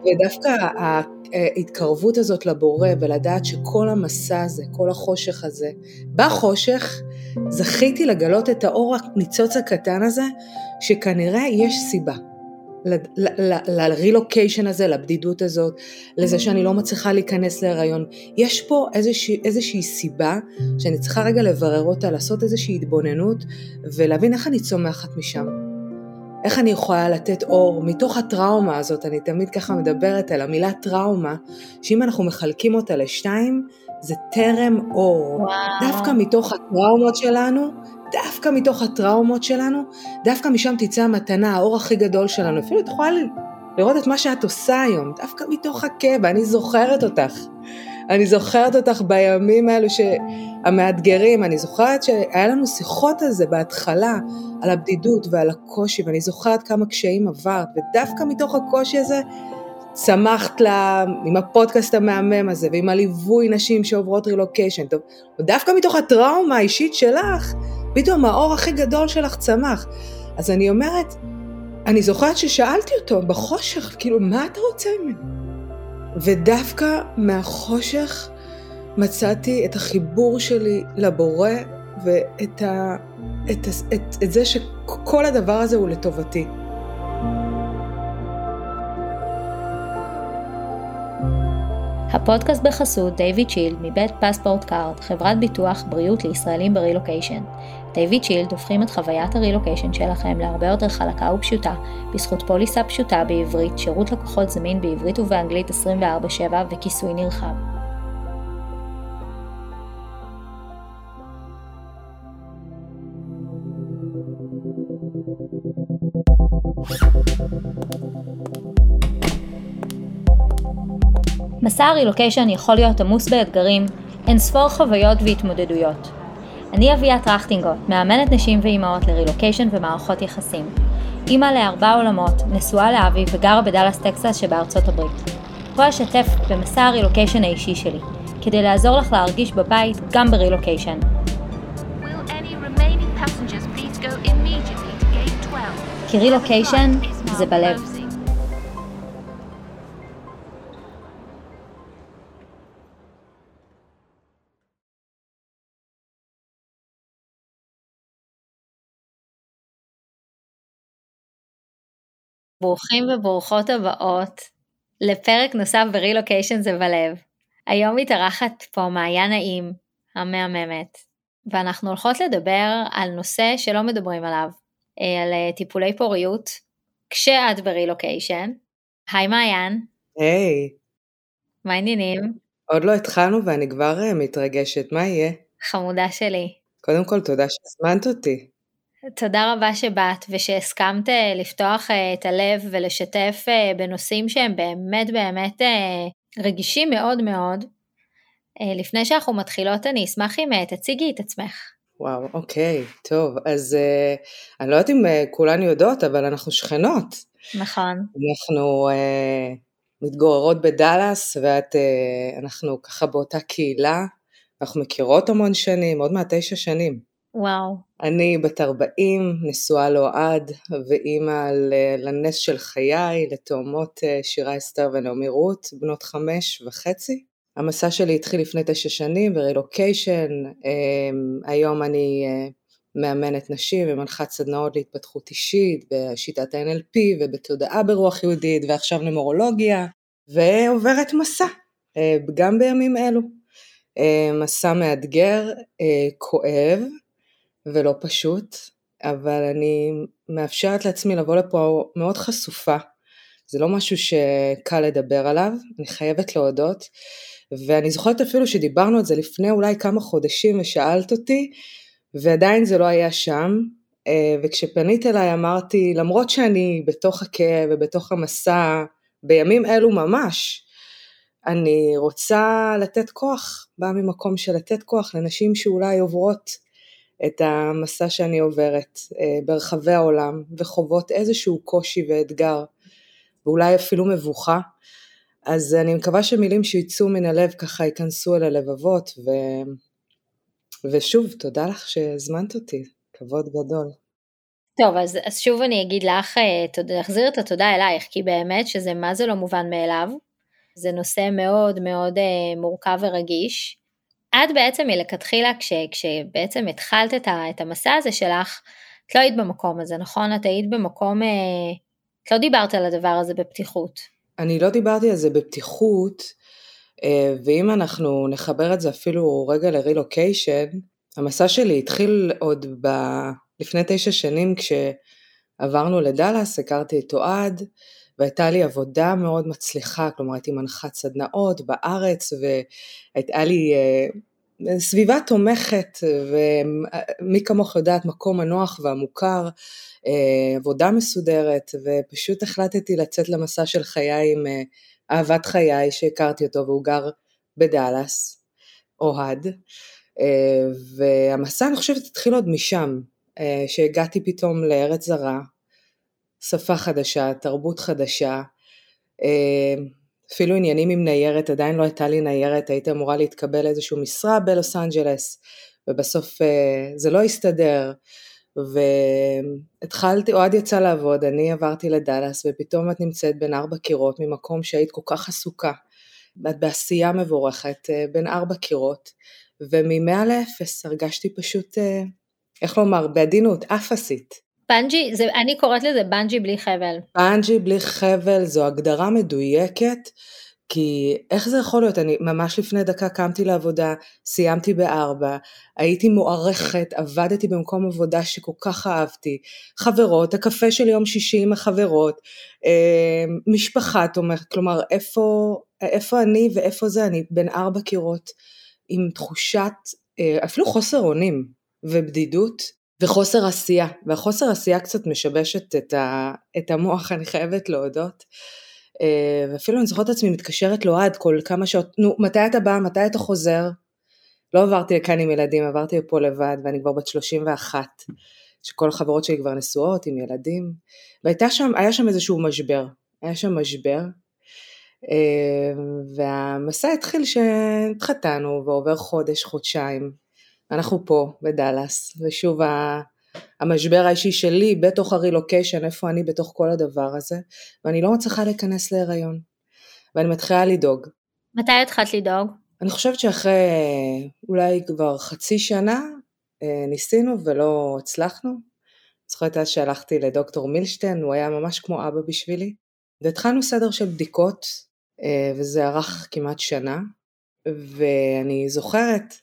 ודווקא ההתקרבות הזאת לבורא ולדעת שכל המסע הזה, כל החושך הזה, בחושך זכיתי לגלות את האור הניצוץ הקטן הזה, שכנראה יש סיבה. לרילוקיישן הזה, לבדידות הזאת, לזה שאני לא מצליחה להיכנס להיריון. יש פה איזושהי, איזושהי סיבה שאני צריכה רגע לברר אותה, לעשות איזושהי התבוננות ולהבין איך אני צומחת משם. איך אני יכולה לתת אור מתוך הטראומה הזאת, אני תמיד ככה מדברת על המילה טראומה, שאם אנחנו מחלקים אותה לשתיים, זה טרם אור. וואו. דווקא מתוך הטראומות שלנו, דווקא מתוך הטראומות שלנו, דווקא משם תצא המתנה, האור הכי גדול שלנו. אפילו את יכולה לראות את מה שאת עושה היום, דווקא מתוך הכאב, אני זוכרת אותך. אני זוכרת אותך בימים האלו המאתגרים, אני זוכרת שהיה לנו שיחות על זה בהתחלה, על הבדידות ועל הקושי, ואני זוכרת כמה קשיים עברת, ודווקא מתוך הקושי הזה צמחת לה עם הפודקאסט המהמם הזה, ועם הליווי נשים שעוברות רילוקיישן, טוב, ודווקא מתוך הטראומה האישית שלך, פתאום האור הכי גדול שלך צמח. אז אני אומרת, אני זוכרת ששאלתי אותו בחושך, כאילו, מה אתה רוצה ממנו? ודווקא מהחושך מצאתי את החיבור שלי לבורא ואת ה, את, את, את זה שכל הדבר הזה הוא לטובתי. הפודקאסט בחסות DavidShield מבית PassportCard, חברת ביטוח בריאות לישראלים ברילוקיישן. DavidShield הופכים את חוויית הרילוקיישן שלכם להרבה יותר חלקה ופשוטה, בזכות פוליסה פשוטה בעברית, שירות לקוחות זמין בעברית ובאנגלית 24/7 וכיסוי נרחב. מסע הרילוקיישן יכול להיות עמוס באתגרים, אין ספור חוויות והתמודדויות. אני אביה טרכטינגוט, מאמנת נשים ואימהות לרילוקיישן ומערכות יחסים. אימא לארבע עלמות, נשואה לאבי וגרה בדאלאס טקסס שבארצות הברית. פה אשתף במסע הרילוקיישן האישי שלי, כדי לעזור לך להרגיש בבית גם ברילוקיישן. כי רילוקיישן זה בלב. ברוכים וברוכות הבאות לפרק נוסף ברילוקיישן זה בלב. היום מתארחת פה מעיין נעים המהממת, ואנחנו הולכות לדבר על נושא שלא מדברים עליו, אה, על אה, טיפולי פוריות, כשאת ברילוקיישן. היי מעיין. היי. Hey. מה העניינים? עוד לא התחלנו ואני כבר אה, מתרגשת, מה יהיה? חמודה שלי. קודם כל תודה שהזמנת אותי. תודה רבה שבאת ושהסכמת אה, לפתוח אה, את הלב ולשתף אה, בנושאים שהם באמת באמת רגישים מאוד מאוד. לפני שאנחנו מתחילות אני אשמח אם תציגי את עצמך. וואו, אוקיי, טוב, אז אני לא יודעת אם כולן יודעות, אבל אנחנו שכנות. נכון. אנחנו מתגוררות בדאלאס, ואנחנו ככה באותה קהילה, אנחנו מכירות המון שנים, עוד מעט תשע שנים. וואו. אני בת 40, נשואה לאוהד, ואימא לנס של חיי, לתאומות אה, שירה אסתר ונעמי רות, בנות חמש וחצי. המסע שלי התחיל לפני תשע שנים ברילוקיישן, אמ, היום אני אה, מאמנת נשים ומנחת סדנאות להתפתחות אישית בשיטת ה-NLP ובתודעה ברוח יהודית ועכשיו נמורולוגיה, ועוברת מסע, אה, גם בימים אלו. מסע מאתגר, כואב, ולא פשוט, אבל אני מאפשרת לעצמי לבוא לפה מאוד חשופה. זה לא משהו שקל לדבר עליו, אני חייבת להודות. ואני זוכרת אפילו שדיברנו על זה לפני אולי כמה חודשים ושאלת אותי, ועדיין זה לא היה שם. אה, וכשפנית אליי אמרתי, למרות שאני בתוך הכאב ובתוך המסע, בימים אלו ממש, אני רוצה לתת כוח, באה ממקום של לתת כוח לנשים שאולי עוברות את המסע שאני עוברת אה, ברחבי העולם וחוות איזשהו קושי ואתגר ואולי אפילו מבוכה. אז אני מקווה שמילים שיצאו מן הלב ככה ייכנסו אל הלבבות ו... ושוב תודה לך שהזמנת אותי, כבוד גדול. טוב, אז, אז שוב אני אגיד לך, להחזיר את התודה אלייך, כי באמת שזה מה זה לא מובן מאליו. זה נושא מאוד מאוד מורכב ורגיש. את בעצם מלכתחילה, כש, כשבעצם התחלת את, ה, את המסע הזה שלך, את לא היית במקום הזה, נכון? את היית במקום, את לא דיברת על הדבר הזה בפתיחות. אני לא דיברתי על זה בפתיחות, ואם אנחנו נחבר את זה אפילו רגע לרילוקיישן, המסע שלי התחיל עוד ב... לפני תשע שנים כשעברנו לדאלאס, הכרתי את אוהד, והייתה לי עבודה מאוד מצליחה, כלומר הייתי מנחת סדנאות בארץ, והייתה לי uh, סביבה תומכת, ומי כמוך יודעת, מקום הנוח והמוכר, uh, עבודה מסודרת, ופשוט החלטתי לצאת למסע של חיי עם uh, אהבת חיי שהכרתי אותו, והוא גר בדאלאס, אוהד. והמסע אני חושבת התחיל עוד משם, שהגעתי פתאום לארץ זרה, שפה חדשה, תרבות חדשה, אה, אפילו עניינים עם ניירת, עדיין לא הייתה לי ניירת, הייתי אמורה להתקבל איזושהי משרה בלוס אנג'לס, ובסוף אה, זה לא הסתדר, והתחלתי, אוהד יצא לעבוד, אני עברתי לדאלאס, ופתאום את נמצאת בין ארבע קירות, ממקום שהיית כל כך עסוקה, את בעשייה מבורכת, אה, בין ארבע קירות, וממאה לאפס הרגשתי פשוט, איך לומר, בעדינות, אפסית. בנג'י, זה, אני קוראת לזה בנג'י בלי חבל. בנג'י בלי חבל זו הגדרה מדויקת, כי איך זה יכול להיות? אני ממש לפני דקה קמתי לעבודה, סיימתי בארבע, הייתי מוערכת, עבדתי במקום עבודה שכל כך אהבתי, חברות, הקפה של יום שישי עם החברות, אה, משפחה תומכת, כלומר איפה, איפה אני ואיפה זה אני, בין ארבע קירות, עם תחושת, אה, אפילו חוסר אונים ובדידות, וחוסר עשייה, והחוסר עשייה קצת משבשת את, ה, את המוח, אני חייבת להודות. אה, ואפילו אני זוכרת את עצמי מתקשרת לאוהד כל כמה שעות, נו, מתי אתה בא, מתי אתה חוזר? לא עברתי לכאן עם ילדים, עברתי לפה לבד, ואני כבר בת 31, שכל החברות שלי כבר נשואות עם ילדים, והיה שם, שם איזשהו משבר, היה שם משבר, אה, והמסע התחיל שהתחתנו ועובר חודש, חודשיים, אנחנו פה בדאלאס, ושוב המשבר האישי שלי בתוך הרילוקיישן, איפה אני בתוך כל הדבר הזה, ואני לא מצליחה להיכנס להיריון, ואני מתחילה לדאוג. מתי התחלת לדאוג? אני חושבת שאחרי אולי כבר חצי שנה אה, ניסינו ולא הצלחנו. זוכרת אז שהלכתי לדוקטור מילשטיין, הוא היה ממש כמו אבא בשבילי, והתחלנו סדר של בדיקות, אה, וזה ארך כמעט שנה, ואני זוכרת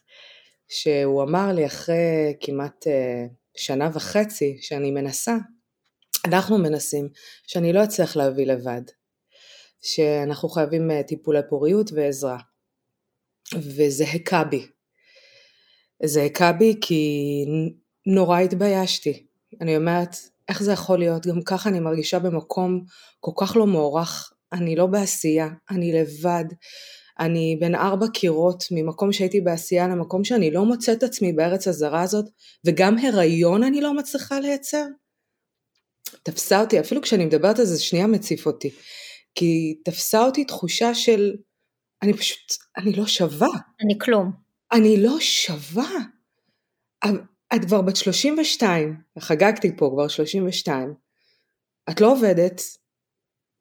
שהוא אמר לי אחרי כמעט אה, שנה וחצי שאני מנסה, אנחנו מנסים, שאני לא אצליח להביא לבד, שאנחנו חייבים אה, טיפולי פוריות ועזרה. וזה הכה בי. זה הכה בי כי נורא התביישתי. אני אומרת, איך זה יכול להיות? גם ככה אני מרגישה במקום כל כך לא מוערך, אני לא בעשייה, אני לבד, אני בין ארבע קירות ממקום שהייתי בעשייה למקום שאני לא מוצאת עצמי בארץ הזרה הזאת, וגם הריון אני לא מצליחה לייצר. תפסה אותי, אפילו כשאני מדברת על זה שנייה מציף אותי, כי תפסה אותי תחושה של אני פשוט, אני לא שווה. אני כלום. אני לא שווה. את כבר בת 32, חגגתי פה כבר 32, את לא עובדת,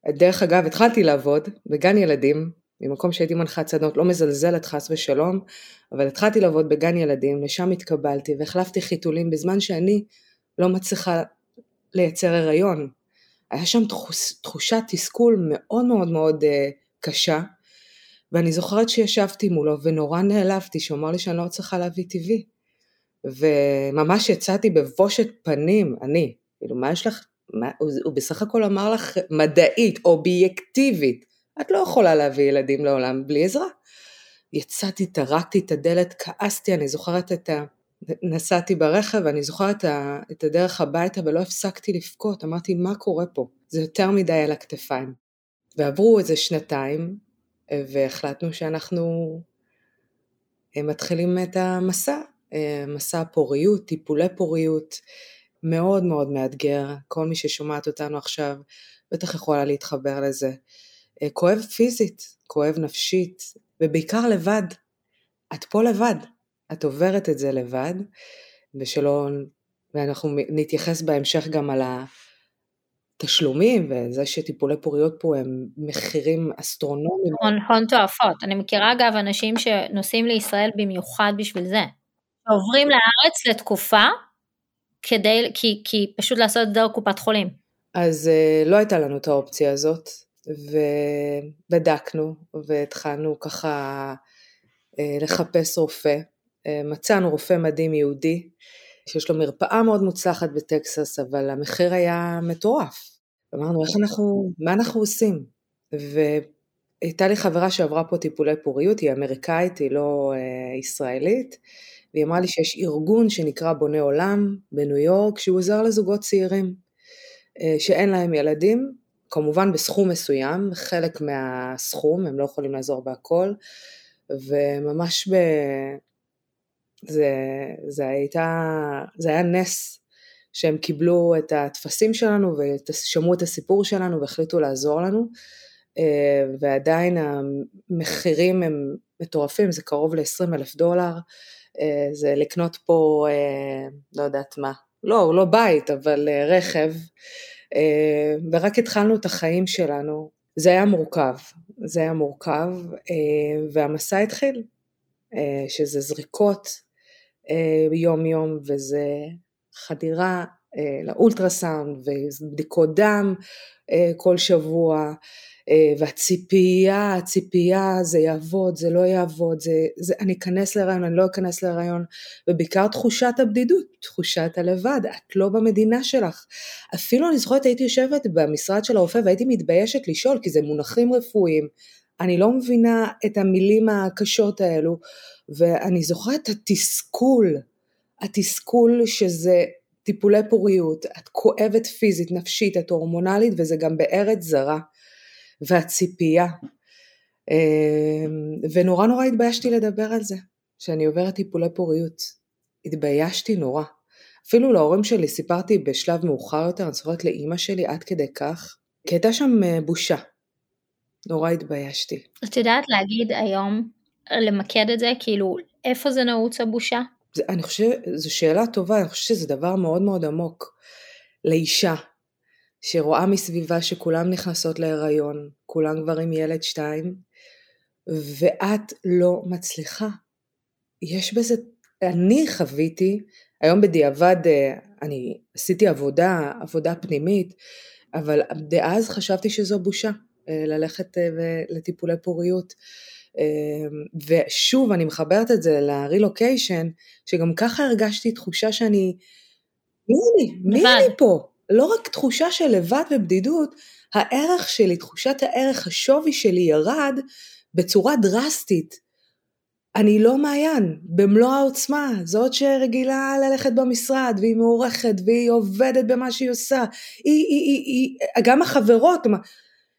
דרך אגב התחלתי לעבוד בגן ילדים, ממקום שהייתי מנחת סדנות, לא מזלזלת חס ושלום, אבל התחלתי לעבוד בגן ילדים, לשם התקבלתי והחלפתי חיתולים בזמן שאני לא מצליחה לייצר הריון. היה שם תחוש, תחושת תסכול מאוד מאוד מאוד uh, קשה, ואני זוכרת שישבתי מולו ונורא נעלבתי שהוא אמר לי שאני לא צריכה להביא טבעי. וממש יצאתי בבושת פנים, אני, כאילו מה יש לך, מה, הוא, הוא בסך הכל אמר לך מדעית, אובייקטיבית, את לא יכולה להביא ילדים לעולם בלי עזרה. יצאתי, טרקתי את הדלת, כעסתי, אני זוכרת את ה... נסעתי ברכב ואני זוכרת את הדרך הביתה ולא הפסקתי לבכות, אמרתי מה קורה פה? זה יותר מדי על הכתפיים. ועברו איזה שנתיים והחלטנו שאנחנו אה, מתחילים את המסע, אה, מסע פוריות, טיפולי פוריות, מאוד מאוד מאתגר, כל מי ששומעת אותנו עכשיו בטח יכולה להתחבר לזה. אה, כואב פיזית, כואב נפשית, ובעיקר לבד. את פה לבד, את עוברת את זה לבד, ושלא ואנחנו נתייחס בהמשך גם על התשלומים, וזה שטיפולי פוריות פה הם מחירים אסטרונומיים. הון, הון תועפות. אני מכירה אגב אנשים שנוסעים לישראל במיוחד בשביל זה. עוברים לארץ לתקופה, כדי, כי, כי פשוט לעשות את זה דרך קופת חולים. אז uh, לא הייתה לנו את האופציה הזאת, ובדקנו, והתחלנו ככה uh, לחפש רופא. Uh, מצאנו רופא מדהים יהודי, שיש לו מרפאה מאוד מוצלחת בטקסס, אבל המחיר היה מטורף. אמרנו, איך אנחנו, מה אנחנו עושים? והייתה לי חברה שעברה פה טיפולי פוריות, היא אמריקאית, היא לא uh, ישראלית, והיא אמרה לי שיש ארגון שנקרא בונה עולם בניו יורק, שהוא עוזר לזוגות צעירים uh, שאין להם ילדים, כמובן בסכום מסוים, חלק מהסכום, הם לא יכולים לעזור בהכל, וממש ב... זה, זה, הייתה, זה היה נס שהם קיבלו את הטפסים שלנו ושמעו את הסיפור שלנו והחליטו לעזור לנו, אה, ועדיין המחירים הם מטורפים, זה קרוב ל-20 אלף דולר, אה, זה לקנות פה, אה, לא יודעת מה, לא, לא בית, אבל רכב, ורק התחלנו את החיים שלנו. זה היה מורכב, זה היה מורכב, והמסע התחיל, שזה זריקות יום יום, וזה חדירה לאולטרסאונד ובדיקות דם כל שבוע, אה, והציפייה, הציפייה, זה יעבוד, זה לא יעבוד, זה, זה, אני אכנס להיריון, אני לא אכנס להיריון, ובעיקר תחושת הבדידות, תחושת הלבד, את לא במדינה שלך. אפילו אני זוכרת הייתי יושבת במשרד של הרופא והייתי מתביישת לשאול, כי זה מונחים רפואיים, אני לא מבינה את המילים הקשות האלו, ואני זוכרת את התסכול, התסכול שזה טיפולי פוריות, את כואבת פיזית, נפשית, את הורמונלית, וזה גם בארץ זרה. והציפייה. אמ, ונורא נורא התביישתי לדבר על זה, שאני עוברת טיפולי פוריות. התביישתי נורא. אפילו להורים שלי סיפרתי בשלב מאוחר יותר, אני זוכרת לאימא שלי עד כדי כך, כי הייתה שם אה, בושה. נורא התביישתי. את יודעת להגיד היום, למקד את זה, כאילו, איפה זה נעוץ הבושה? זה, אני חושבת, זו שאלה טובה, אני חושבת שזה דבר מאוד מאוד עמוק. לאישה, שרואה מסביבה שכולם נכנסות להיריון, כולם כבר עם ילד שתיים, ואת לא מצליחה. יש בזה, אני חוויתי, היום בדיעבד אה, אני עשיתי עבודה, עבודה פנימית, אבל דאז חשבתי שזו בושה אה, ללכת אה, לטיפולי פוריות. ושוב אני מחברת את זה לרילוקיישן, שגם ככה הרגשתי תחושה שאני, מי אני? מי אני פה? לא רק תחושה של לבד ובדידות, הערך שלי, תחושת הערך, השווי שלי ירד בצורה דרסטית. אני לא מעיין, במלוא העוצמה, זאת שרגילה ללכת במשרד, והיא מעורכת, והיא עובדת במה שהיא עושה. היא, היא, היא, היא, גם החברות,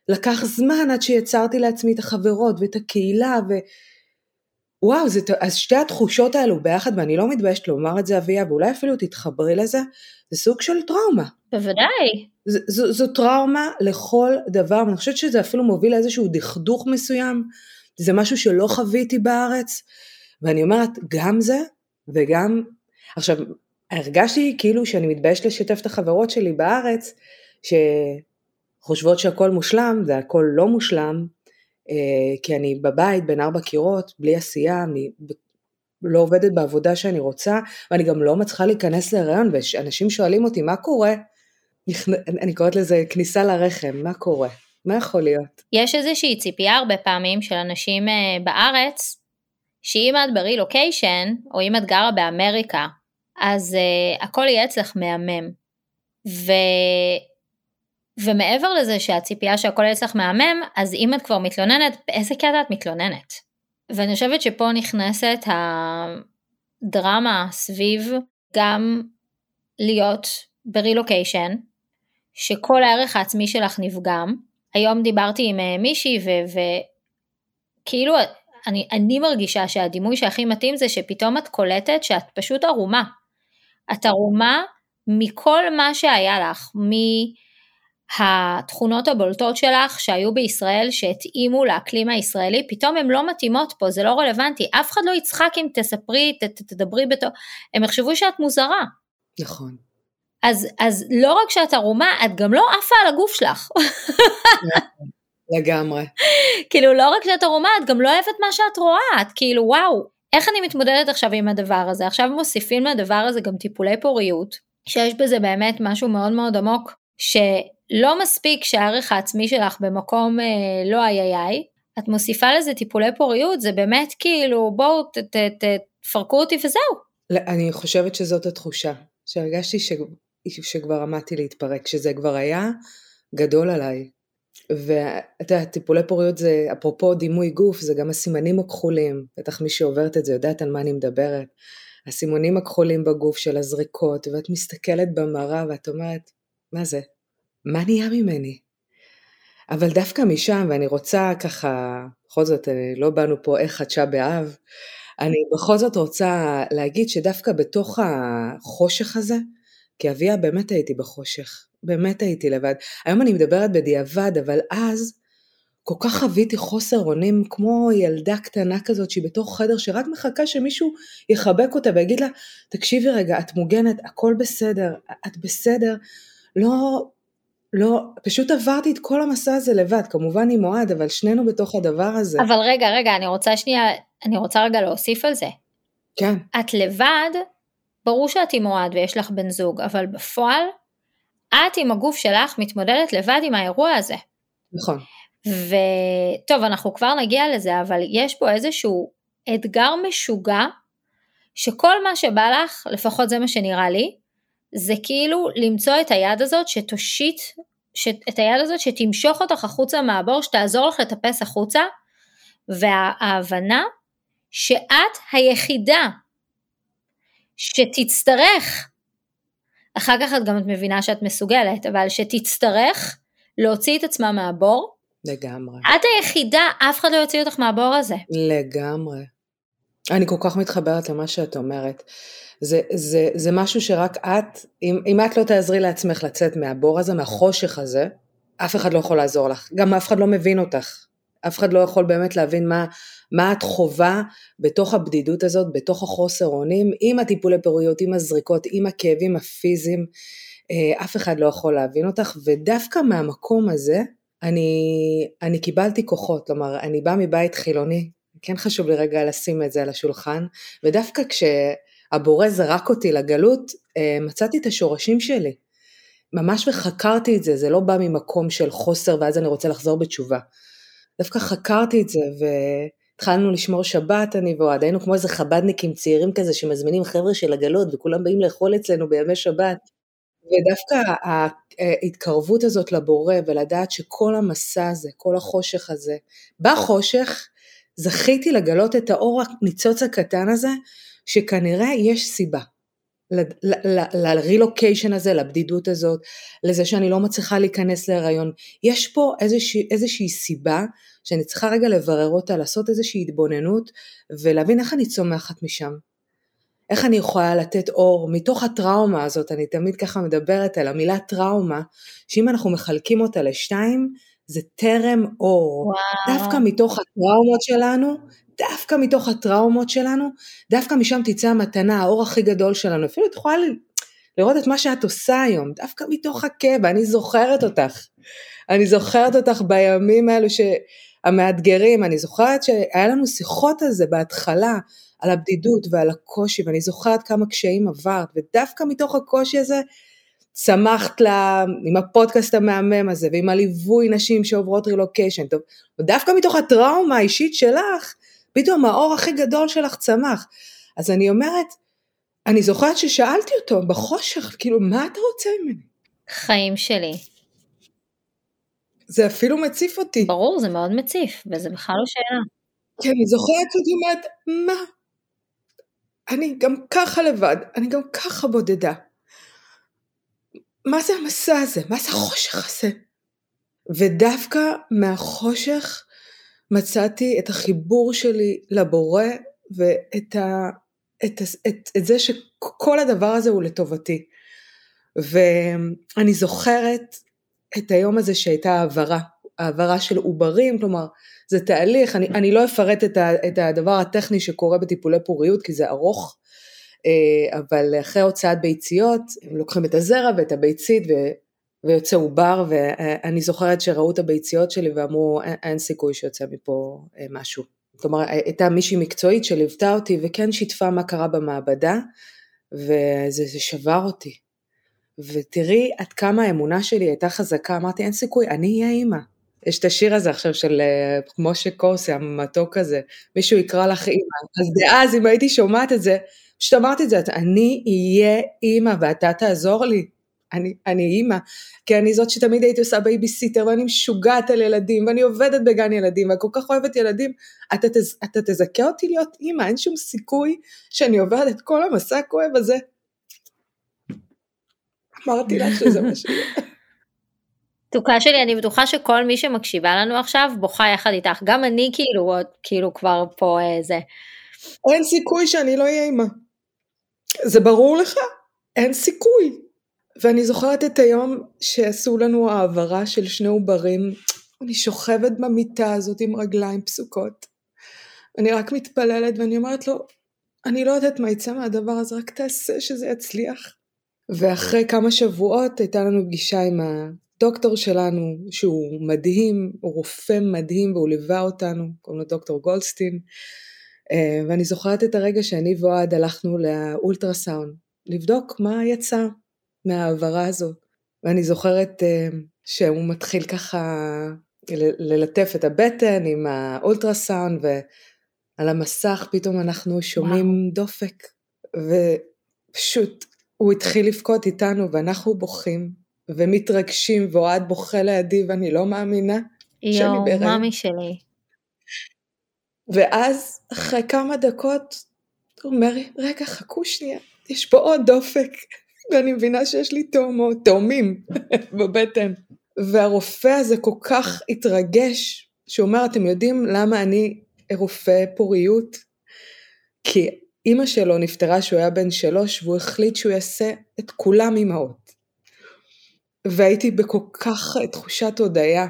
לקח זמן עד שיצרתי לעצמי את החברות ואת הקהילה, ו... וואו, זה, אז שתי התחושות האלו ביחד, ואני לא מתביישת לומר את זה אביה, ואולי אפילו תתחברי לזה, זה סוג של טראומה. בוודאי. ז, ז, זו טראומה לכל דבר, ואני חושבת שזה אפילו מוביל לאיזשהו דכדוך מסוים, זה משהו שלא חוויתי בארץ, ואני אומרת, גם זה, וגם, עכשיו, הרגשתי כאילו שאני מתביישת לשתף את החברות שלי בארץ, שחושבות שהכל מושלם, והכל לא מושלם, אה, כי אני בבית בין ארבע קירות, בלי עשייה, אני לא עובדת בעבודה שאני רוצה, ואני גם לא מצליחה להיכנס להיריון, ואנשים שואלים אותי, מה קורה? אני קוראת לזה כניסה לרחם, מה קורה? מה יכול להיות? יש איזושהי ציפייה הרבה פעמים של אנשים אה, בארץ, שאם את ברילוקיישן, או אם את גרה באמריקה, אז uh, הכל יהיה אצלך מהמם. ו... ומעבר לזה שהציפייה שהכל יהיה אצלך מהמם, אז אם את כבר מתלוננת, באיזה קטע את מתלוננת? ואני חושבת שפה נכנסת הדרמה סביב גם להיות ברילוקיישן, שכל הערך העצמי שלך נפגם. היום דיברתי עם אה, מישהי וכאילו אני, אני מרגישה שהדימוי שהכי מתאים זה שפתאום את קולטת שאת פשוט ערומה. את ערומה מכל מה שהיה לך, מהתכונות הבולטות שלך שהיו בישראל שהתאימו לאקלים הישראלי, פתאום הן לא מתאימות פה, זה לא רלוונטי. אף אחד לא יצחק אם תספרי, ת, תדברי בתור, הם יחשבו שאת מוזרה. נכון. אז, אז לא רק שאת ערומה, את גם לא עפה על הגוף שלך. לגמרי. כאילו, לא רק שאת ערומה, את גם לא אוהבת מה שאת רואה, את כאילו, וואו, איך אני מתמודדת עכשיו עם הדבר הזה? עכשיו מוסיפים לדבר הזה גם טיפולי פוריות, שיש בזה באמת משהו מאוד מאוד עמוק, שלא מספיק שהערך העצמי שלך במקום אה, לא איי איי איי, את מוסיפה לזה טיפולי פוריות, זה באמת כאילו, בואו תפרקו אותי וזהו. אני חושבת שזאת התחושה, שהרגשתי ש... שכבר עמדתי להתפרק, שזה כבר היה גדול עליי. ואתה יודע, טיפולי פוריות זה, אפרופו דימוי גוף, זה גם הסימנים הכחולים, בטח מי שעוברת את זה יודעת על מה אני מדברת. הסימונים הכחולים בגוף של הזריקות, ואת מסתכלת במראה ואת אומרת, מה זה? מה נהיה ממני? אבל דווקא משם, ואני רוצה ככה, בכל זאת, אה, לא באנו פה איך חדשה באב, אני בכל זאת רוצה להגיד שדווקא בתוך החושך הזה, כי אביה באמת הייתי בחושך, באמת הייתי לבד. היום אני מדברת בדיעבד, אבל אז כל כך חוויתי חוסר אונים כמו ילדה קטנה כזאת שהיא בתוך חדר שרק מחכה שמישהו יחבק אותה ויגיד לה, תקשיבי רגע, את מוגנת, הכל בסדר, את בסדר. לא, לא, פשוט עברתי את כל המסע הזה לבד, כמובן עם אוהד, אבל שנינו בתוך הדבר הזה. אבל רגע, רגע, אני רוצה שנייה, אני רוצה רגע להוסיף על זה. כן. את לבד, ברור שאת עם אוהד ויש לך בן זוג, אבל בפועל, את עם הגוף שלך מתמודדת לבד עם האירוע הזה. נכון. וטוב, אנחנו כבר נגיע לזה, אבל יש פה איזשהו אתגר משוגע, שכל מה שבא לך, לפחות זה מה שנראה לי, זה כאילו למצוא את היד הזאת שתושיט, את היד הזאת שתמשוך אותך החוצה מהבור, שתעזור לך לטפס החוצה, וההבנה שאת היחידה שתצטרך, אחר כך את גם מבינה שאת מסוגלת, אבל שתצטרך להוציא את עצמה מהבור. לגמרי. את היחידה, אף אחד לא יוציא אותך מהבור הזה. לגמרי. אני כל כך מתחברת למה שאת אומרת. זה, זה, זה משהו שרק את, אם, אם את לא תעזרי לעצמך לצאת מהבור הזה, מהחושך הזה, אף אחד לא יכול לעזור לך. גם אף אחד לא מבין אותך. אף אחד לא יכול באמת להבין מה, מה את חווה בתוך הבדידות הזאת, בתוך החוסר אונים, עם הטיפולי פוריות, עם הזריקות, עם הכאבים הפיזיים, אה, אף אחד לא יכול להבין אותך, ודווקא מהמקום הזה, אני, אני קיבלתי כוחות, כלומר, אני באה מבית חילוני, כן חשוב לי רגע לשים את זה על השולחן, ודווקא כשהבורא זרק אותי לגלות, אה, מצאתי את השורשים שלי. ממש וחקרתי את זה, זה לא בא ממקום של חוסר ואז אני רוצה לחזור בתשובה. דווקא חקרתי את זה והתחלנו לשמור שבת אני ואוהד, היינו כמו איזה חבדניקים צעירים כזה שמזמינים חבר'ה של עגלות וכולם באים לאכול אצלנו בימי שבת. ודווקא ההתקרבות הזאת לבורא ולדעת שכל המסע הזה, כל החושך הזה, בחושך זכיתי לגלות את האור הניצוץ הקטן הזה, שכנראה יש סיבה. לרילוקיישן הזה, לבדידות הזאת, לזה שאני לא מצליחה להיכנס להיריון. יש פה איזושהי, איזושהי סיבה שאני צריכה רגע לברר אותה, לעשות איזושהי התבוננות ולהבין איך אני צומחת משם. איך אני יכולה לתת אור מתוך הטראומה הזאת, אני תמיד ככה מדברת על המילה טראומה, שאם אנחנו מחלקים אותה לשתיים, זה טרם אור. וואו. דווקא מתוך הטראומות שלנו, דווקא מתוך הטראומות שלנו, דווקא משם תצא המתנה, האור הכי גדול שלנו. אפילו את יכולה לראות את מה שאת עושה היום, דווקא מתוך הכאב, אני זוכרת אותך. אני זוכרת אותך בימים האלו המאתגרים, אני זוכרת שהיה לנו שיחות על זה בהתחלה, על הבדידות ועל הקושי, ואני זוכרת כמה קשיים עברת, ודווקא מתוך הקושי הזה, צמחת לה עם הפודקאסט המהמם הזה ועם הליווי נשים שעוברות רילוקיישן, טוב, ודווקא מתוך הטראומה האישית שלך, פתאום האור הכי גדול שלך צמח. אז אני אומרת, אני זוכרת ששאלתי אותו בחושך, כאילו, מה אתה רוצה ממני? חיים שלי. זה אפילו מציף אותי. ברור, זה מאוד מציף, וזה בכלל לא שאלה. כי אני זוכרת שאני אומרת, מה? אני גם ככה לבד, אני גם ככה בודדה. מה זה המסע הזה? מה זה החושך הזה? ודווקא מהחושך מצאתי את החיבור שלי לבורא ואת ה, את, את, את זה שכל הדבר הזה הוא לטובתי. ואני זוכרת את היום הזה שהייתה העברה, העברה של עוברים, כלומר זה תהליך, אני, אני לא אפרט את, ה, את הדבר הטכני שקורה בטיפולי פוריות כי זה ארוך, אבל אחרי הוצאת ביציות, הם לוקחים את הזרע ואת הביצית ו... ויוצא עובר, ואני זוכרת שראו את הביציות שלי ואמרו, אין סיכוי שיוצא מפה אה, משהו. כלומר, הייתה מישהי מקצועית שליוותה אותי וכן שיתפה מה קרה במעבדה, וזה שבר אותי. ותראי עד כמה האמונה שלי הייתה חזקה, אמרתי, אין סיכוי, אני אהיה אימא. יש את השיר הזה עכשיו של אה, משה קורסיה, המתוק הזה, מישהו יקרא לך אימא. אז דאז, אם הייתי שומעת את זה, פשוט אמרתי את זה, אני אהיה אימא ואתה תעזור לי. אני, אני אימא, כי אני זאת שתמיד הייתי עושה בייביסיטר ואני משוגעת על ילדים ואני עובדת בגן ילדים ואני כל כך אוהבת ילדים, אתה, תז, אתה תזכה אותי להיות אימא, אין שום סיכוי שאני עוברת את כל המסע הכואב הזה. אמרתי לה שזה מה שיהיה. תוקה שלי, אני בטוחה שכל מי שמקשיבה לנו עכשיו בוכה יחד איתך, גם אני כאילו, כאילו כבר פה איזה. אה, אין סיכוי שאני לא אהיה אימא. זה ברור לך? אין סיכוי. ואני זוכרת את היום שעשו לנו העברה של שני עוברים, אני שוכבת במיטה הזאת עם רגליים פסוקות. אני רק מתפללת ואני אומרת לו, אני לא יודעת מה יצא מהדבר הזה, רק תעשה שזה יצליח. ואחרי כמה שבועות הייתה לנו פגישה עם הדוקטור שלנו, שהוא מדהים, הוא רופא מדהים והוא ליווה אותנו, קוראים לו דוקטור גולדסטין. אה, ואני זוכרת את הרגע שאני ואוהד הלכנו לאולטרסאונד, לבדוק מה יצא מההעברה הזו. ואני זוכרת uh, שהוא מתחיל ככה ללטף את הבטן עם האולטרסאונד, ועל המסך פתאום אנחנו שומעים וואו. דופק, ופשוט הוא התחיל לבכות איתנו, ואנחנו בוכים, ומתרגשים, ואוהד בוכה לידי, ואני לא מאמינה שאני בהיריון. יואו, מאמי שלי. ואז, אחרי כמה דקות, הוא אומר, רגע, חכו שנייה, יש פה עוד דופק. ואני מבינה שיש לי תאומות, תאומים בבטן. והרופא הזה כל כך התרגש, שהוא אומר, אתם יודעים למה אני רופא פוריות? כי אימא שלו נפטרה כשהוא היה בן שלוש, והוא החליט שהוא יעשה את כולם אימהות. והייתי בכל כך תחושת הודיה,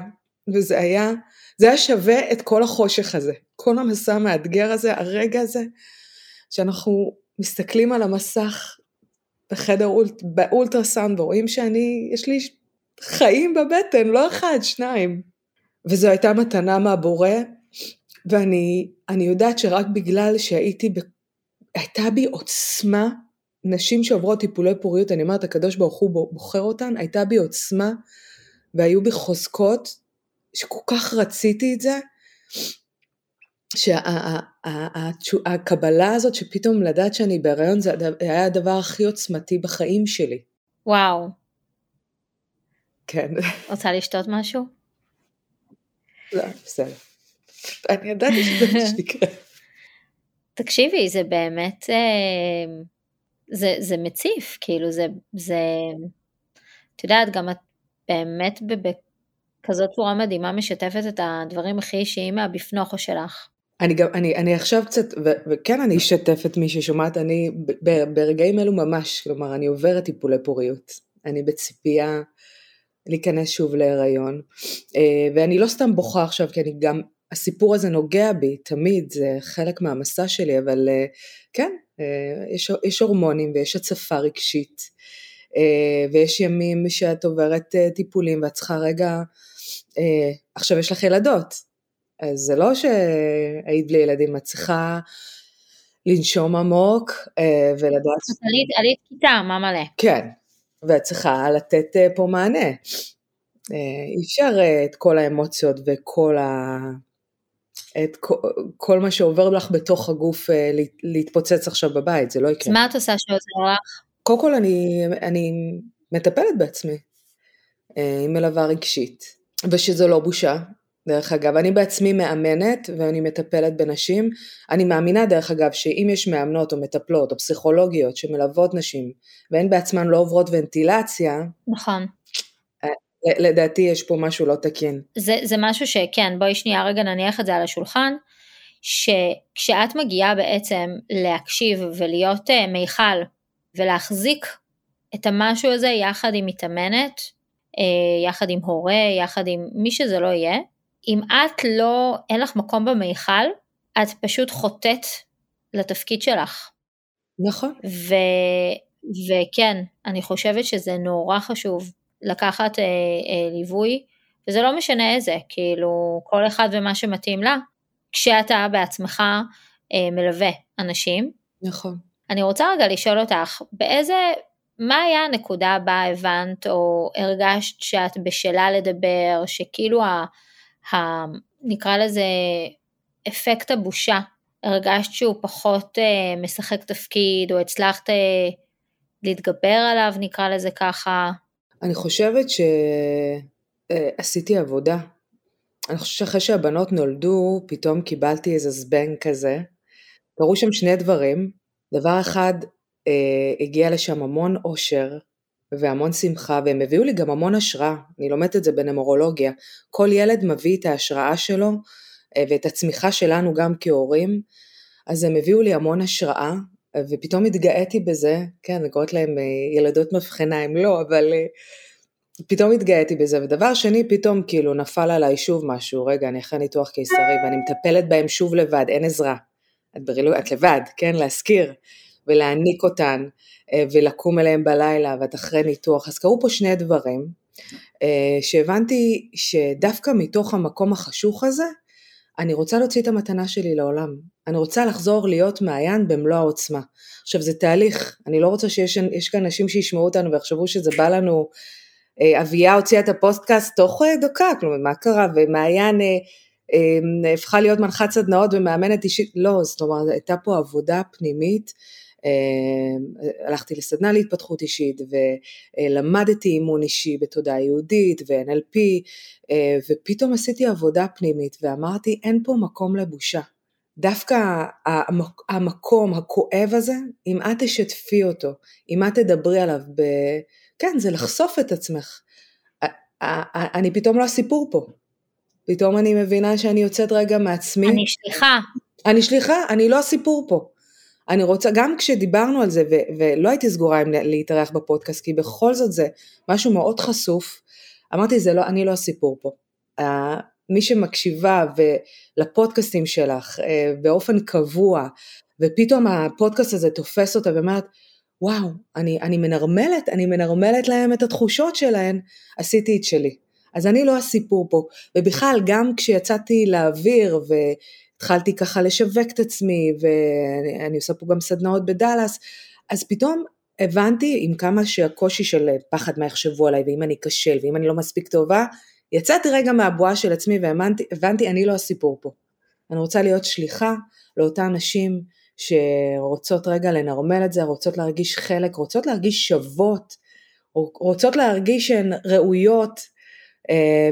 וזה היה, זה היה שווה את כל החושך הזה, כל המסע המאתגר הזה, הרגע הזה, שאנחנו מסתכלים על המסך בחדר אולט, באולטרסאונד ורואים שאני, יש לי חיים בבטן, לא אחד, שניים. וזו הייתה מתנה מהבורא, ואני יודעת שרק בגלל שהייתי, ב, הייתה בי עוצמה, נשים שעוברות טיפולי פוריות, אני אומרת, הקדוש ברוך הוא בוחר אותן, הייתה בי עוצמה, והיו בי חוזקות, שכל כך רציתי את זה, שהקבלה הזאת שפתאום לדעת שאני בהיריון זה היה הדבר הכי עוצמתי בחיים שלי. וואו. כן. רוצה לשתות משהו? לא, בסדר. אני ידעתי שזה מה שיקרה. תקשיבי, זה באמת, אה, זה, זה מציף, כאילו זה, זה, את יודעת, גם את באמת בכזאת צורה מדהימה משתפת את הדברים הכי אישיים מהבפנוכו שלך. אני גם, אני, אני עכשיו קצת, ו, וכן אני אשתף את מי ששומעת, אני ב, ברגעים אלו ממש, כלומר אני עוברת טיפולי פוריות, אני בציפייה להיכנס שוב להיריון, אה, ואני לא סתם בוכה עכשיו, כי אני גם, הסיפור הזה נוגע בי תמיד, זה חלק מהמסע שלי, אבל אה, כן, אה, יש, יש הורמונים ויש הצפה רגשית, ויש ימים שאת עוברת טיפולים ואת צריכה רגע, עכשיו יש לך ילדות, אז זה לא שהיית בלי ילדים, את צריכה לנשום עמוק אה, ולדעת... עלית, עלית כיתה, מה מלא. כן, ואת צריכה לתת אה, פה מענה. אה, אי אפשר את כל האמוציות וכל ה... את כל, כל מה שעובר לך בתוך הגוף להתפוצץ עכשיו בבית, זה לא יקרה. אז מה את עושה שעוזר לך? קודם כל אני, אני מטפלת בעצמי, עם מלווה רגשית, ושזו לא בושה, דרך אגב, אני בעצמי מאמנת ואני מטפלת בנשים. אני מאמינה דרך אגב שאם יש מאמנות או מטפלות או פסיכולוגיות שמלוות נשים והן בעצמן לא עוברות ונטילציה, נכון. אה, לדעתי יש פה משהו לא תקין. זה, זה משהו שכן, בואי שנייה רגע נניח את זה על השולחן, שכשאת מגיעה בעצם להקשיב ולהיות uh, מיכל ולהחזיק את המשהו הזה יחד עם מתאמנת, יחד עם הורה, יחד עם מי שזה לא יהיה, אם את לא, אין לך מקום במיכל, את פשוט חוטאת לתפקיד שלך. נכון. ו, וכן, אני חושבת שזה נורא חשוב לקחת אה, אה, ליווי, וזה לא משנה איזה, כאילו כל אחד ומה שמתאים לה, כשאתה בעצמך אה, מלווה אנשים. נכון. אני רוצה רגע לשאול אותך, באיזה, מה היה הנקודה בה הבנת או הרגשת שאת בשלה לדבר, שכאילו ה... ה נקרא לזה אפקט הבושה, הרגשת שהוא פחות אה, משחק תפקיד, או הצלחת אה, להתגבר עליו, נקרא לזה ככה? אני חושבת שעשיתי עבודה. אני חושבת שאחרי שהבנות נולדו, פתאום קיבלתי איזה זבנג כזה. קרו שם שני דברים. דבר אחד, אה, הגיע לשם המון אושר והמון שמחה, והם הביאו לי גם המון השראה. אני לומדת את זה בנמורולוגיה. כל ילד מביא את ההשראה שלו אה, ואת הצמיחה שלנו גם כהורים, אז הם הביאו לי המון השראה, ופתאום התגאיתי בזה, כן, אני קוראת להם אה, ילדות מבחנה, הם לא, אבל אה, פתאום התגאיתי בזה, ודבר שני, פתאום כאילו נפל עליי שוב משהו, רגע, אני אחרי ניתוח קיסרי ואני מטפלת בהם שוב לבד, אין עזרה. את, ברילו, את לבד, כן, להזכיר, ולהעניק אותן, ולקום אליהם בלילה, ואת אחרי ניתוח. אז קרו פה שני דברים, שהבנתי שדווקא מתוך המקום החשוך הזה, אני רוצה להוציא את המתנה שלי לעולם. אני רוצה לחזור להיות מעיין במלוא העוצמה. עכשיו זה תהליך, אני לא רוצה שיש כאן אנשים שישמעו אותנו ויחשבו שזה בא לנו, אה, אביה הוציאה את הפודקאסט תוך אה, דקה, כלומר מה קרה, ומעיין אה, אה, הפכה להיות מנחת סדנאות ומאמנת אישית, לא, זאת אומרת הייתה פה עבודה פנימית אה, הלכתי לסדנה להתפתחות אישית ולמדתי אימון אישי בתודעה יהודית ו-NLP אה, ופתאום עשיתי עבודה פנימית ואמרתי אין פה מקום לבושה. דווקא המקום הכואב הזה, אם את תשתפי אותו, אם את תדברי עליו, ב... כן, זה לחשוף את עצמך. אני פתאום לא הסיפור פה. פתאום אני מבינה שאני יוצאת רגע מעצמי. אני שליחה. אני שליחה, אני לא הסיפור פה. אני רוצה, גם כשדיברנו על זה, ו- ולא הייתי סגורה אם להתארח בפודקאסט, כי בכל זאת זה משהו מאוד חשוף, אמרתי, זה לא, אני לא הסיפור פה. Uh, מי שמקשיבה לפודקאסטים שלך uh, באופן קבוע, ופתאום הפודקאסט הזה תופס אותה ואומרת, וואו, אני, אני מנרמלת, אני מנרמלת להם את התחושות שלהן, עשיתי את שלי. אז אני לא הסיפור פה. ובכלל, גם כשיצאתי לאוויר התחלתי ככה לשווק את עצמי, ואני עושה פה גם סדנאות בדאלאס, אז פתאום הבנתי עם כמה שהקושי של פחד מה יחשבו עליי, ואם אני אכשל, ואם אני לא מספיק טובה, יצאתי רגע מהבועה של עצמי והבנתי, אני לא הסיפור פה. אני רוצה להיות שליחה לאותן נשים שרוצות רגע לנרמל את זה, רוצות להרגיש חלק, רוצות להרגיש שוות, רוצות להרגיש שהן ראויות,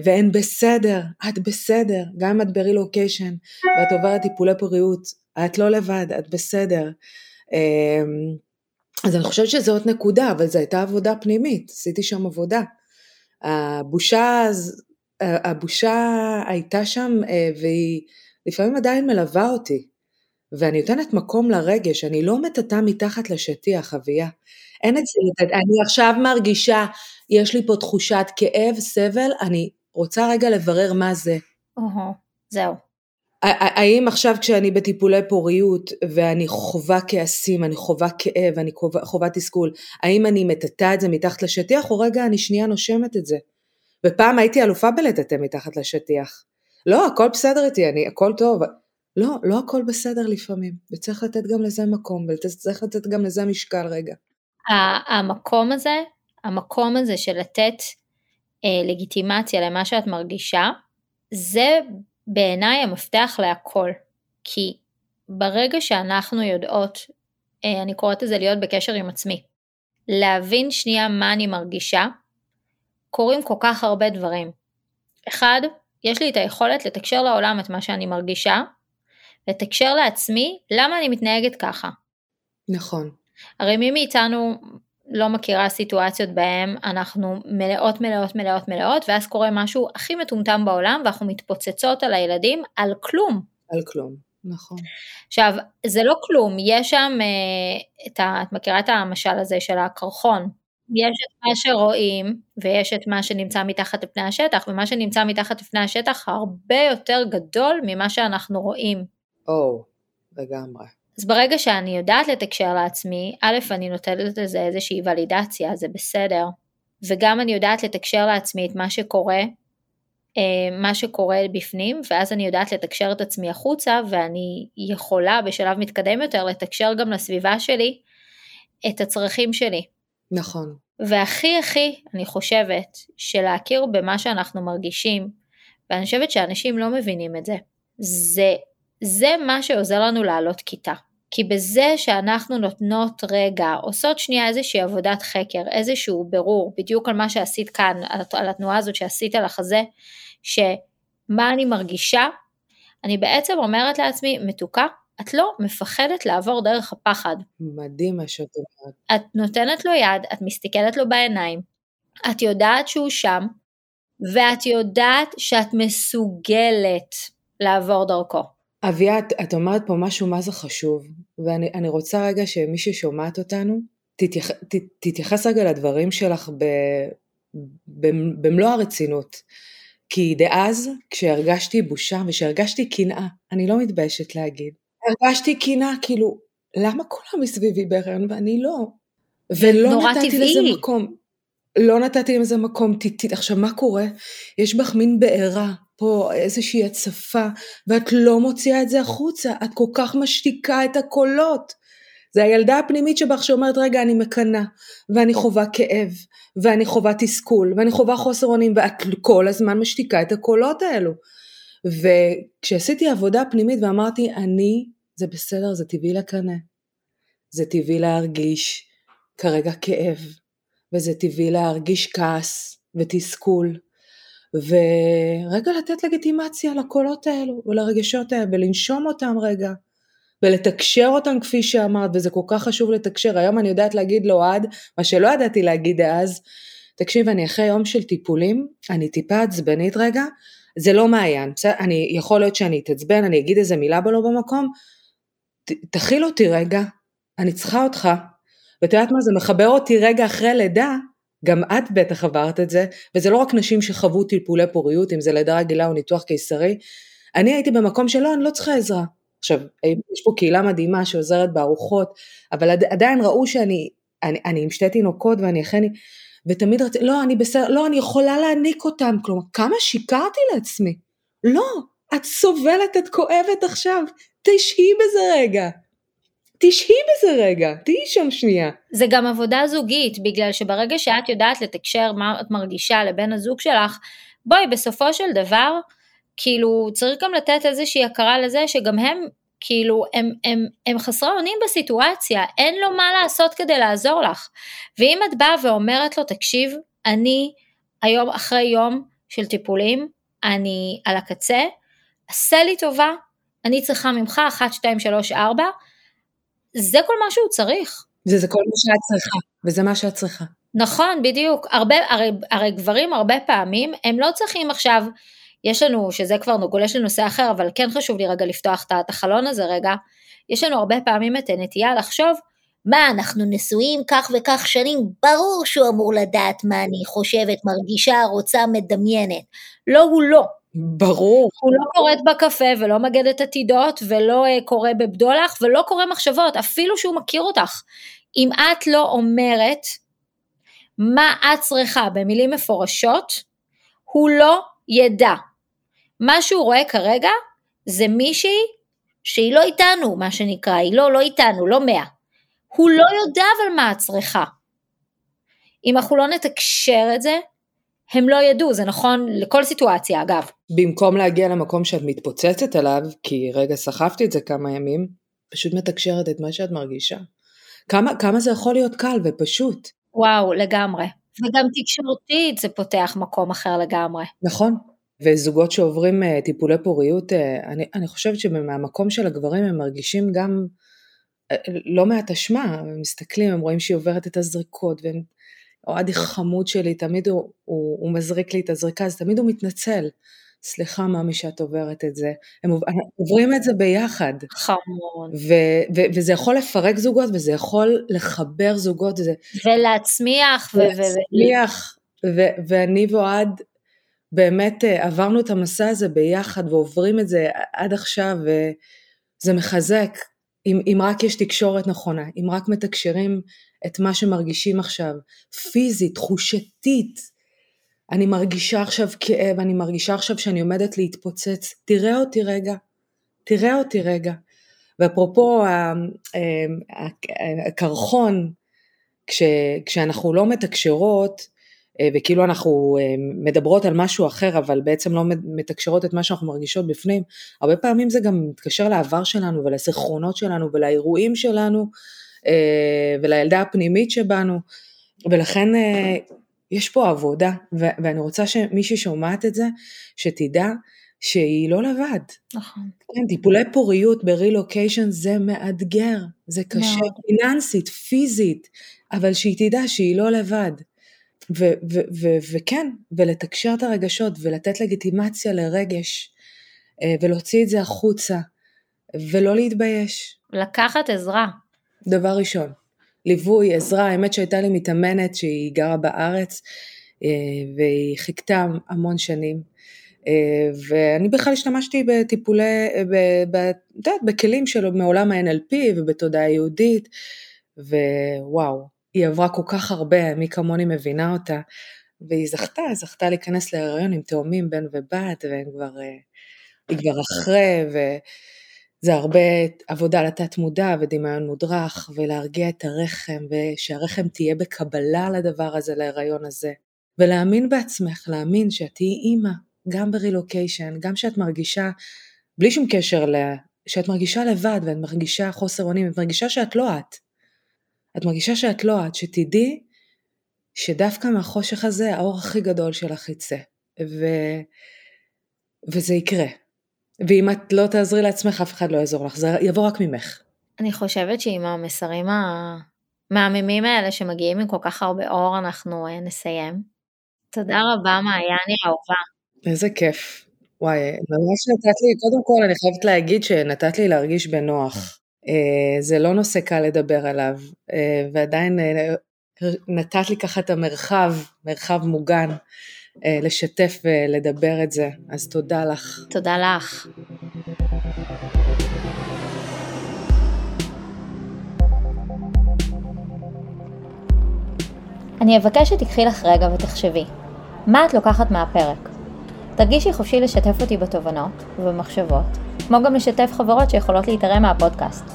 והן בסדר, את בסדר, גם אם את ברילוקיישן ואת עוברת טיפולי פוריות, את לא לבד, את בסדר. אמ, אז אני חושבת שזאת נקודה, אבל זו הייתה עבודה פנימית, עשיתי שם עבודה. הבושה, הבושה הייתה שם אה, והיא לפעמים עדיין מלווה אותי. ואני נותנת מקום לרגש, אני לא מטאטה מתחת לשטיח, אביה. אין את זה, אני עכשיו מרגישה, יש לי פה תחושת כאב, סבל, אני רוצה רגע לברר מה זה. זהו. האם עכשיו כשאני בטיפולי פוריות ואני חווה כעסים, אני חווה כאב, אני חווה, חווה תסכול, האם אני מטאטה את זה מתחת לשטיח או רגע אני שנייה נושמת את זה? ופעם הייתי אלופה בלטאטא מתחת לשטיח. לא, הכל בסדר איתי, אני, הכל טוב. לא, לא הכל בסדר לפעמים, וצריך לתת גם לזה מקום, וצריך לתת גם לזה משקל רגע. המקום הזה, המקום הזה של לתת אה, לגיטימציה למה שאת מרגישה, זה בעיניי המפתח להכל. כי ברגע שאנחנו יודעות, אה, אני קוראת לזה להיות בקשר עם עצמי, להבין שנייה מה אני מרגישה, קורים כל כך הרבה דברים. אחד, יש לי את היכולת לתקשר לעולם את מה שאני מרגישה, לתקשר לעצמי למה אני מתנהגת ככה. נכון. הרי מי מאיתנו לא מכירה סיטואציות בהן אנחנו מלאות מלאות מלאות מלאות ואז קורה משהו הכי מטומטם בעולם ואנחנו מתפוצצות על הילדים על כלום. על כלום, נכון. עכשיו זה לא כלום, יש שם, אה, את ה, את מכירה את המשל הזה של הקרחון, יש את מה שרואים ויש את מה שנמצא מתחת לפני השטח ומה שנמצא מתחת לפני השטח הרבה יותר גדול ממה שאנחנו רואים. או, oh, לגמרי. אז ברגע שאני יודעת לתקשר לעצמי, א', אני נותנת לזה איזושהי ולידציה, זה בסדר, וגם אני יודעת לתקשר לעצמי את מה שקורה, אה, מה שקורה בפנים, ואז אני יודעת לתקשר את עצמי החוצה, ואני יכולה בשלב מתקדם יותר לתקשר גם לסביבה שלי את הצרכים שלי. נכון. והכי הכי, אני חושבת, שלהכיר במה שאנחנו מרגישים, ואני חושבת שאנשים לא מבינים את זה, זה, זה מה שעוזר לנו לעלות כיתה. כי בזה שאנחנו נותנות רגע, עושות שנייה איזושהי עבודת חקר, איזשהו בירור, בדיוק על מה שעשית כאן, על התנועה הזאת שעשית על החזה, שמה אני מרגישה, אני בעצם אומרת לעצמי, מתוקה, את לא מפחדת לעבור דרך הפחד. מדהים מה שאת אומרת. את נותנת לו יד, את מסתכלת לו בעיניים, את יודעת שהוא שם, ואת יודעת שאת מסוגלת לעבור דרכו. אביה, את, את אומרת פה משהו מה זה חשוב, ואני רוצה רגע שמי ששומעת אותנו, תתייח, ת, תתייחס רגע לדברים שלך ב, ב, במלוא הרצינות. כי דאז, כשהרגשתי בושה ושהרגשתי קנאה, אני לא מתביישת להגיד, הרגשתי קנאה, כאילו, למה כולם מסביבי בהיריון ואני לא? ולא נתתי טבעי. לזה מקום. לא נתתי לזה מקום, טיטית. עכשיו, מה קורה? יש בך מין בעירה, פה איזושהי הצפה, ואת לא מוציאה את זה החוצה, את כל כך משתיקה את הקולות. זה הילדה הפנימית שבך שאומרת, רגע, אני מקנאה, ואני חווה כאב, ואני חווה תסכול, ואני חווה חוסר אונים, ואת כל הזמן משתיקה את הקולות האלו. וכשעשיתי עבודה פנימית ואמרתי, אני, זה בסדר, זה טבעי לקנא. זה טבעי להרגיש כרגע כאב, וזה טבעי להרגיש כעס ותסכול, ורגע לתת לגיטימציה לקולות האלו ולרגשות האלו ולנשום אותם רגע ולתקשר אותם כפי שאמרת וזה כל כך חשוב לתקשר. היום אני יודעת להגיד לאוהד מה שלא ידעתי להגיד אז. תקשיב אני אחרי יום של טיפולים אני טיפה עצבנית רגע זה לא מעיין. אני יכול להיות שאני אתעצבן אני אגיד איזה מילה בלא במקום. ת, תכיל אותי רגע אני צריכה אותך. ואת יודעת מה זה מחבר אותי רגע אחרי לידה גם את בטח עברת את זה, וזה לא רק נשים שחוו טיפולי פוריות, אם זה לידה רגילה או ניתוח קיסרי. אני הייתי במקום שלא, אני לא צריכה עזרה. עכשיו, יש פה קהילה מדהימה שעוזרת בארוחות, אבל עדיין ראו שאני אני, אני עם שתי תינוקות ואני אכן, ותמיד רציתי, לא, אני בסדר, לא, אני יכולה להעניק אותם. כלומר, כמה שיקרתי לעצמי. לא, את סובלת, את כואבת עכשיו, תשהי בזה רגע. תשהי בזה רגע, תהיי שם שנייה. זה גם עבודה זוגית, בגלל שברגע שאת יודעת לתקשר מה את מרגישה לבן הזוג שלך, בואי, בסופו של דבר, כאילו, צריך גם לתת איזושהי הכרה לזה שגם הם, כאילו, הם, הם, הם חסרי אונים בסיטואציה, אין לו מה לעשות כדי לעזור לך. ואם את באה ואומרת לו, תקשיב, אני היום אחרי יום של טיפולים, אני על הקצה, עשה לי טובה, אני צריכה ממך 1, 2, 3, 4, זה כל מה שהוא צריך. זה, זה כל מה שאת צריכה, וזה מה שאת צריכה. נכון, בדיוק. הרבה, הרי, הרי גברים הרבה פעמים, הם לא צריכים עכשיו, יש לנו, שזה כבר גולש לנושא אחר, אבל כן חשוב לי רגע לפתוח את החלון הזה רגע, יש לנו הרבה פעמים את הנטייה לחשוב, מה, אנחנו נשואים כך וכך שנים, ברור שהוא אמור לדעת מה אני חושבת, מרגישה, רוצה, מדמיינת. לא, הוא לא. ברור. הוא לא קוראת בקפה ולא מגד את עתידות ולא uh, קורא בבדולח ולא קורא מחשבות, אפילו שהוא מכיר אותך. אם את לא אומרת מה את צריכה במילים מפורשות, הוא לא ידע. מה שהוא רואה כרגע זה מישהי שהיא לא איתנו, מה שנקרא, היא לא, לא איתנו, לא מאה. הוא לא יודע אבל מה את צריכה. אם אנחנו לא נתקשר את זה, הם לא ידעו, זה נכון לכל סיטואציה אגב. במקום להגיע למקום שאת מתפוצצת עליו, כי רגע סחבתי את זה כמה ימים, פשוט מתקשרת את מה שאת מרגישה. כמה, כמה זה יכול להיות קל ופשוט. וואו, לגמרי. וגם תקשורתית זה פותח מקום אחר לגמרי. נכון. וזוגות שעוברים uh, טיפולי פוריות, uh, אני, אני חושבת שמהמקום של הגברים הם מרגישים גם uh, לא מעט אשמה, הם מסתכלים, הם רואים שהיא עוברת את הזריקות, והם אוהדי חמוד שלי, תמיד הוא, הוא, הוא מזריק לי את הזריקה, אז תמיד הוא מתנצל. סליחה ממי שאת עוברת את זה. הם עוברים את זה ביחד. חמוד. ו- ו- וזה יכול לפרק זוגות וזה יכול לחבר זוגות. זה... ולהצמיח. ולהצמיח. ו- ו- ואני ואוהד באמת אה, עברנו את המסע הזה ביחד ועוברים את זה עד עכשיו וזה מחזק. אם, אם רק יש תקשורת נכונה, אם רק מתקשרים את מה שמרגישים עכשיו, פיזית, תחושתית, אני מרגישה עכשיו כאב, אני מרגישה עכשיו שאני עומדת להתפוצץ, תראה אותי רגע, תראה אותי רגע. ואפרופו הקרחון, כש, כשאנחנו לא מתקשרות, אה, וכאילו אנחנו אה, מדברות על משהו אחר, אבל בעצם לא מתקשרות את מה שאנחנו מרגישות בפנים, הרבה פעמים זה גם מתקשר לעבר שלנו ולזיכרונות שלנו ולאירועים שלנו. אה, ולילדה הפנימית שבנו, ולכן יש פה עבודה, ואני רוצה שמישהי שומעת את זה, שתדע שהיא לא לבד. נכון. כן, טיפולי פוריות ברילוקיישן זה מאתגר, זה קשה, פיננסית, פיזית, אבל שהיא תדע שהיא לא לבד. וכן, ולתקשר את הרגשות ולתת לגיטימציה לרגש אה, ולהוציא את זה החוצה ולא להתבייש. לקחת עזרה. דבר ראשון, ליווי, עזרה, האמת שהייתה לי מתאמנת שהיא גרה בארץ אה, והיא חיכתה המון שנים. אה, ואני בכלל השתמשתי בטיפולי, את יודעת, בכלים שלו מעולם ה-NLP ובתודעה יהודית, ווואו, היא עברה כל כך הרבה, מי כמוני מבינה אותה, והיא זכתה, זכתה להיכנס להיריון עם תאומים בן ובת, והם כבר, אה, היא כבר אחרי, וזה הרבה עבודה לתת מודע ודמיון מודרך, ולהרגיע את הרחם, ושהרחם תהיה בקבלה לדבר הזה, להיריון הזה. ולהאמין בעצמך, להאמין שאת תהיי אימא, גם ברילוקיישן, גם שאת מרגישה, בלי שום קשר ל... שאת מרגישה לבד ואת מרגישה חוסר אונים, את מרגישה שאת לא את. את מרגישה שאת לא את, שתדעי שדווקא מהחושך הזה האור הכי גדול שלך יצא. ו... וזה יקרה. ואם את לא תעזרי לעצמך, אף אחד לא יעזור לך, זה יבוא רק ממך. אני חושבת שעם המסרים המהממים האלה שמגיעים עם כל כך הרבה אור, אנחנו אה, נסיים. תודה רבה, מעייני האהובה. איזה כיף. וואי, ממש נתת לי, קודם כל אני חייבת להגיד שנתת לי להרגיש בנוח. אה, זה לא נושא קל לדבר עליו, אה, ועדיין נתת לי ככה את המרחב, מרחב מוגן, לשתף ולדבר את זה, אז תודה לך. תודה לך. אני אבקש שתיקחי לך רגע ותחשבי, מה את לוקחת מהפרק? תרגישי חופשי לשתף אותי בתובנות ובמחשבות, כמו גם לשתף חברות שיכולות להתערם מהפודקאסט.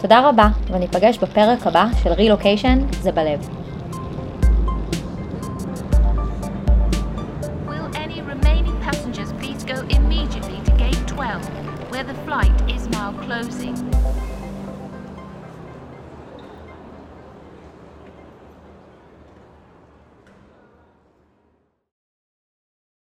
תודה רבה, וניפגש בפרק הבא של רילוקיישן זה בלב. Where the flight is now closing.